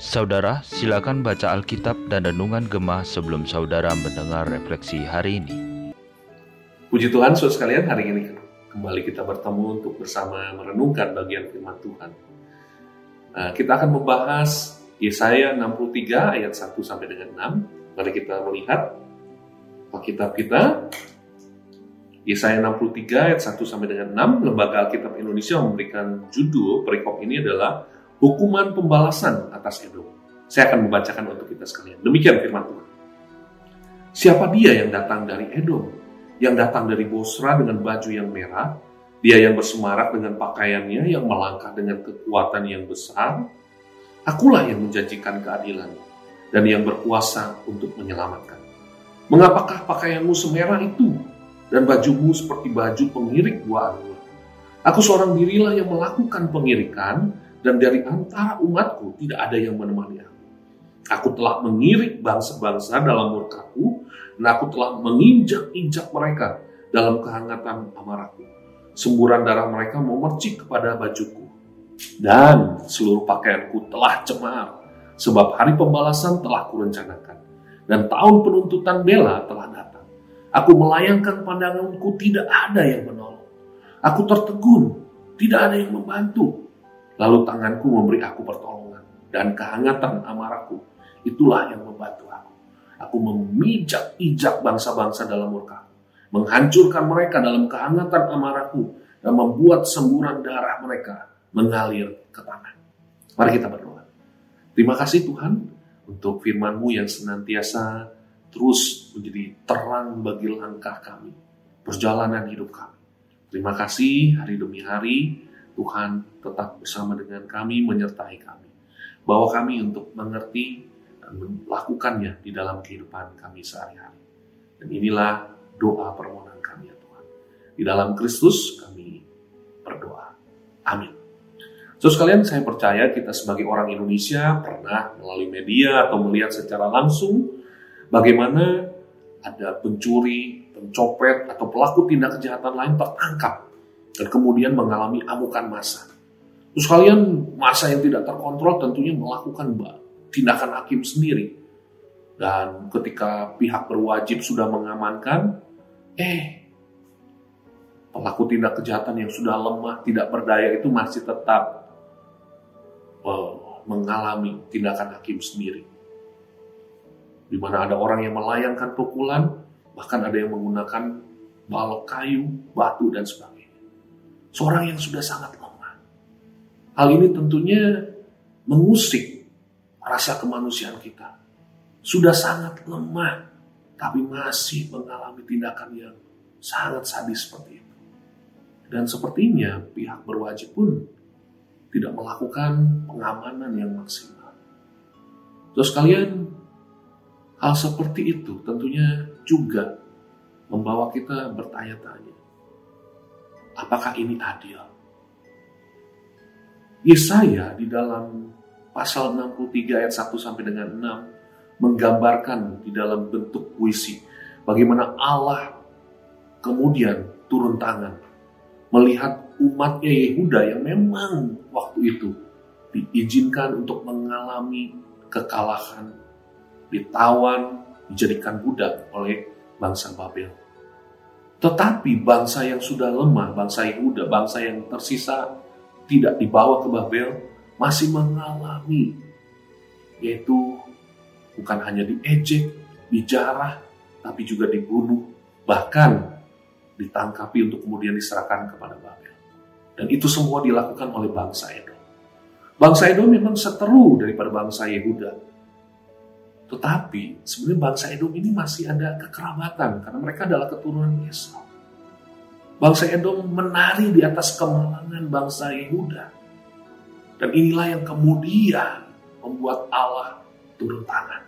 Saudara, silakan baca Alkitab dan Renungan Gemah sebelum saudara mendengar refleksi hari ini. Puji Tuhan, saudara sekalian, hari ini kembali kita bertemu untuk bersama merenungkan bagian firman Tuhan. Nah, kita akan membahas Yesaya 63 ayat 1 sampai dengan 6. Mari kita melihat Alkitab kita. Yesaya 63 ayat 1 sampai dengan 6. Lembaga Alkitab Indonesia memberikan judul perikop ini adalah hukuman pembalasan atas Edom. Saya akan membacakan untuk kita sekalian. Demikian firman Tuhan. Siapa dia yang datang dari Edom? Yang datang dari Bosra dengan baju yang merah? Dia yang bersemarak dengan pakaiannya, yang melangkah dengan kekuatan yang besar? Akulah yang menjanjikan keadilan dan yang berkuasa untuk menyelamatkan. Mengapakah pakaianmu semerah itu dan bajumu seperti baju pengirik buah? Aku seorang dirilah yang melakukan pengirikan dan dari antara umatku tidak ada yang menemani aku. Aku telah mengirik bangsa-bangsa dalam murkaku, dan aku telah menginjak-injak mereka dalam kehangatan amarahku. Semburan darah mereka memercik kepada bajuku, dan seluruh pakaianku telah cemar, sebab hari pembalasan telah kurencanakan, dan tahun penuntutan bela telah. Aku melayangkan pandanganku, tidak ada yang menolong. Aku tertegun, tidak ada yang membantu Lalu tanganku memberi aku pertolongan dan kehangatan amarahku. Itulah yang membantu aku. Aku memijak-ijak bangsa-bangsa dalam murka, menghancurkan mereka dalam kehangatan amarahku dan membuat semburan darah mereka mengalir ke tanah. Mari kita berdoa. Terima kasih Tuhan untuk firman-Mu yang senantiasa terus menjadi terang bagi langkah kami, perjalanan hidup kami. Terima kasih hari demi hari Tuhan tetap bersama dengan kami, menyertai kami. Bawa kami untuk mengerti dan melakukannya di dalam kehidupan kami sehari-hari. Dan inilah doa permohonan kami ya Tuhan. Di dalam Kristus kami berdoa. Amin. So sekalian saya percaya kita sebagai orang Indonesia pernah melalui media atau melihat secara langsung bagaimana ada pencuri, pencopet, atau pelaku tindak kejahatan lain tertangkap dan kemudian mengalami amukan massa. Terus kalian masa yang tidak terkontrol tentunya melakukan tindakan hakim sendiri. Dan ketika pihak berwajib sudah mengamankan, eh pelaku tindak kejahatan yang sudah lemah, tidak berdaya itu masih tetap uh, mengalami tindakan hakim sendiri. Di mana ada orang yang melayangkan pukulan, bahkan ada yang menggunakan balok kayu, batu, dan sebagainya seorang yang sudah sangat lemah. Hal ini tentunya mengusik rasa kemanusiaan kita. Sudah sangat lemah, tapi masih mengalami tindakan yang sangat sadis seperti itu. Dan sepertinya pihak berwajib pun tidak melakukan pengamanan yang maksimal. Terus kalian, hal seperti itu tentunya juga membawa kita bertanya-tanya apakah ini adil? Yesaya di dalam pasal 63 ayat 1 sampai dengan 6 menggambarkan di dalam bentuk puisi bagaimana Allah kemudian turun tangan melihat umatnya Yehuda yang memang waktu itu diizinkan untuk mengalami kekalahan, ditawan, dijadikan budak oleh bangsa Babel. Tetapi bangsa yang sudah lemah, bangsa Yehuda, bangsa yang tersisa tidak dibawa ke Babel, masih mengalami yaitu bukan hanya diejek, dijarah, tapi juga dibunuh, bahkan ditangkapi untuk kemudian diserahkan kepada Babel. Dan itu semua dilakukan oleh bangsa Edom. Bangsa Edom memang seteru daripada bangsa Yehuda. Tetapi sebenarnya bangsa Edom ini masih ada kekerabatan karena mereka adalah keturunan Esau. Bangsa Edom menari di atas kemalangan bangsa Yehuda. Dan inilah yang kemudian membuat Allah turun tangan.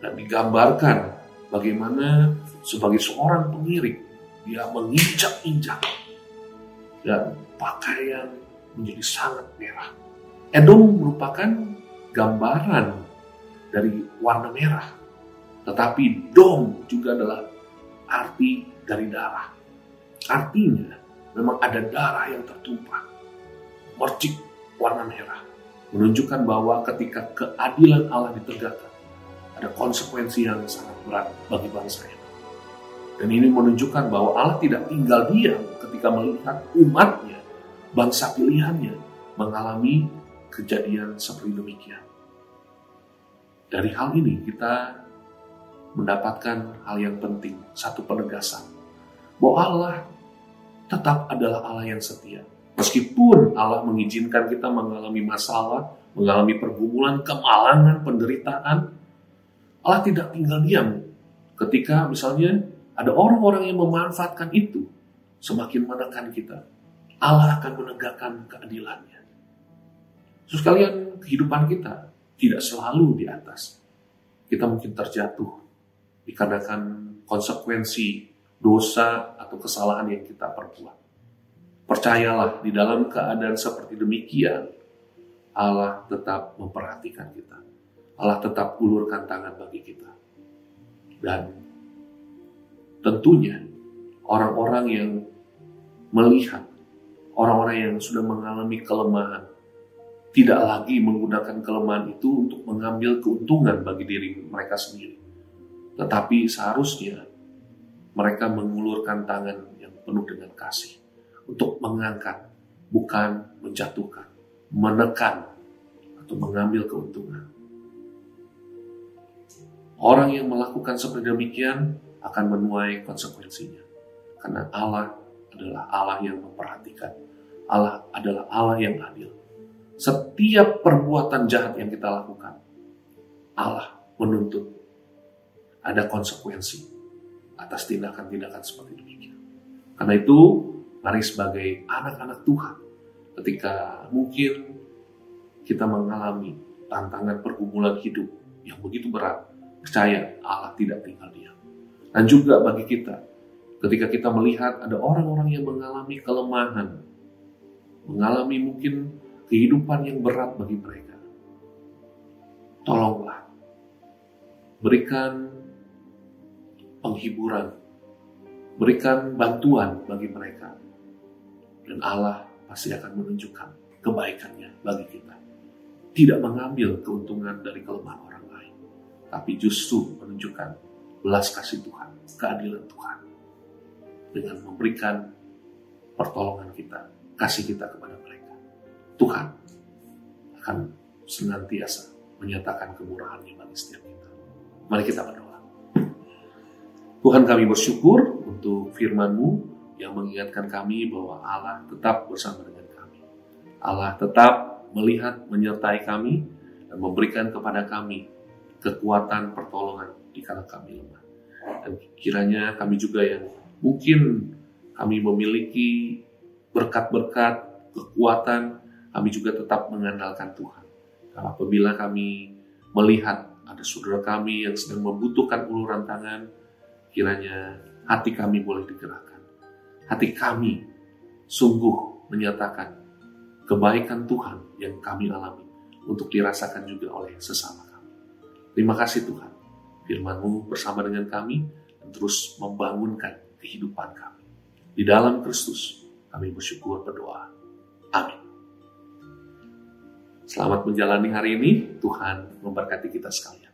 Dan digambarkan bagaimana sebagai seorang pengiring dia menginjak-injak dan pakaian menjadi sangat merah. Edom merupakan gambaran dari warna merah. Tetapi dom juga adalah arti dari darah. Artinya memang ada darah yang tertumpah. mercik warna merah. Menunjukkan bahwa ketika keadilan Allah ditegakkan, ada konsekuensi yang sangat berat bagi bangsa ini. Dan ini menunjukkan bahwa Allah tidak tinggal diam ketika melihat umatnya, bangsa pilihannya, mengalami kejadian seperti demikian. Dari hal ini kita mendapatkan hal yang penting, satu penegasan. Bahwa Allah tetap adalah Allah yang setia. Meskipun Allah mengizinkan kita mengalami masalah, mengalami pergumulan, kemalangan, penderitaan, Allah tidak tinggal diam ketika misalnya ada orang-orang yang memanfaatkan itu semakin menekan kita. Allah akan menegakkan keadilannya. Terus kalian kehidupan kita tidak selalu di atas. Kita mungkin terjatuh dikarenakan konsekuensi dosa atau kesalahan yang kita perbuat. Percayalah di dalam keadaan seperti demikian, Allah tetap memperhatikan kita. Allah tetap ulurkan tangan bagi kita. Dan tentunya orang-orang yang melihat orang-orang yang sudah mengalami kelemahan tidak lagi menggunakan kelemahan itu untuk mengambil keuntungan bagi diri mereka sendiri. Tetapi seharusnya mereka mengulurkan tangan yang penuh dengan kasih untuk mengangkat, bukan menjatuhkan, menekan, atau mengambil keuntungan. Orang yang melakukan seperti demikian akan menuai konsekuensinya. Karena Allah adalah Allah yang memperhatikan. Allah adalah Allah yang adil. Setiap perbuatan jahat yang kita lakukan, Allah menuntut ada konsekuensi atas tindakan-tindakan seperti demikian. Karena itu, mari sebagai anak-anak Tuhan, ketika mungkin kita mengalami tantangan pergumulan hidup yang begitu berat, percaya Allah tidak tinggal diam. Dan juga bagi kita, ketika kita melihat ada orang-orang yang mengalami kelemahan, mengalami mungkin kehidupan yang berat bagi mereka. Tolonglah, berikan penghiburan, berikan bantuan bagi mereka. Dan Allah pasti akan menunjukkan kebaikannya bagi kita. Tidak mengambil keuntungan dari kelemahan orang lain, tapi justru menunjukkan belas kasih Tuhan, keadilan Tuhan. Dengan memberikan pertolongan kita, kasih kita kepada. Tuhan akan senantiasa menyatakan kemurahannya bagi setiap kita. Mari kita berdoa. Tuhan kami bersyukur untuk firman-Mu yang mengingatkan kami bahwa Allah tetap bersama dengan kami. Allah tetap melihat, menyertai kami, dan memberikan kepada kami kekuatan pertolongan di kala kami lemah. Dan kiranya kami juga yang mungkin kami memiliki berkat-berkat, kekuatan, kami juga tetap mengandalkan Tuhan. Apabila kami melihat ada saudara kami yang sedang membutuhkan uluran tangan, kiranya hati kami boleh digerakkan. Hati kami sungguh menyatakan kebaikan Tuhan yang kami alami untuk dirasakan juga oleh sesama kami. Terima kasih Tuhan firman-Mu bersama dengan kami dan terus membangunkan kehidupan kami. Di dalam Kristus kami bersyukur berdoa. Amin. Selamat menjalani hari ini. Tuhan memberkati kita sekalian.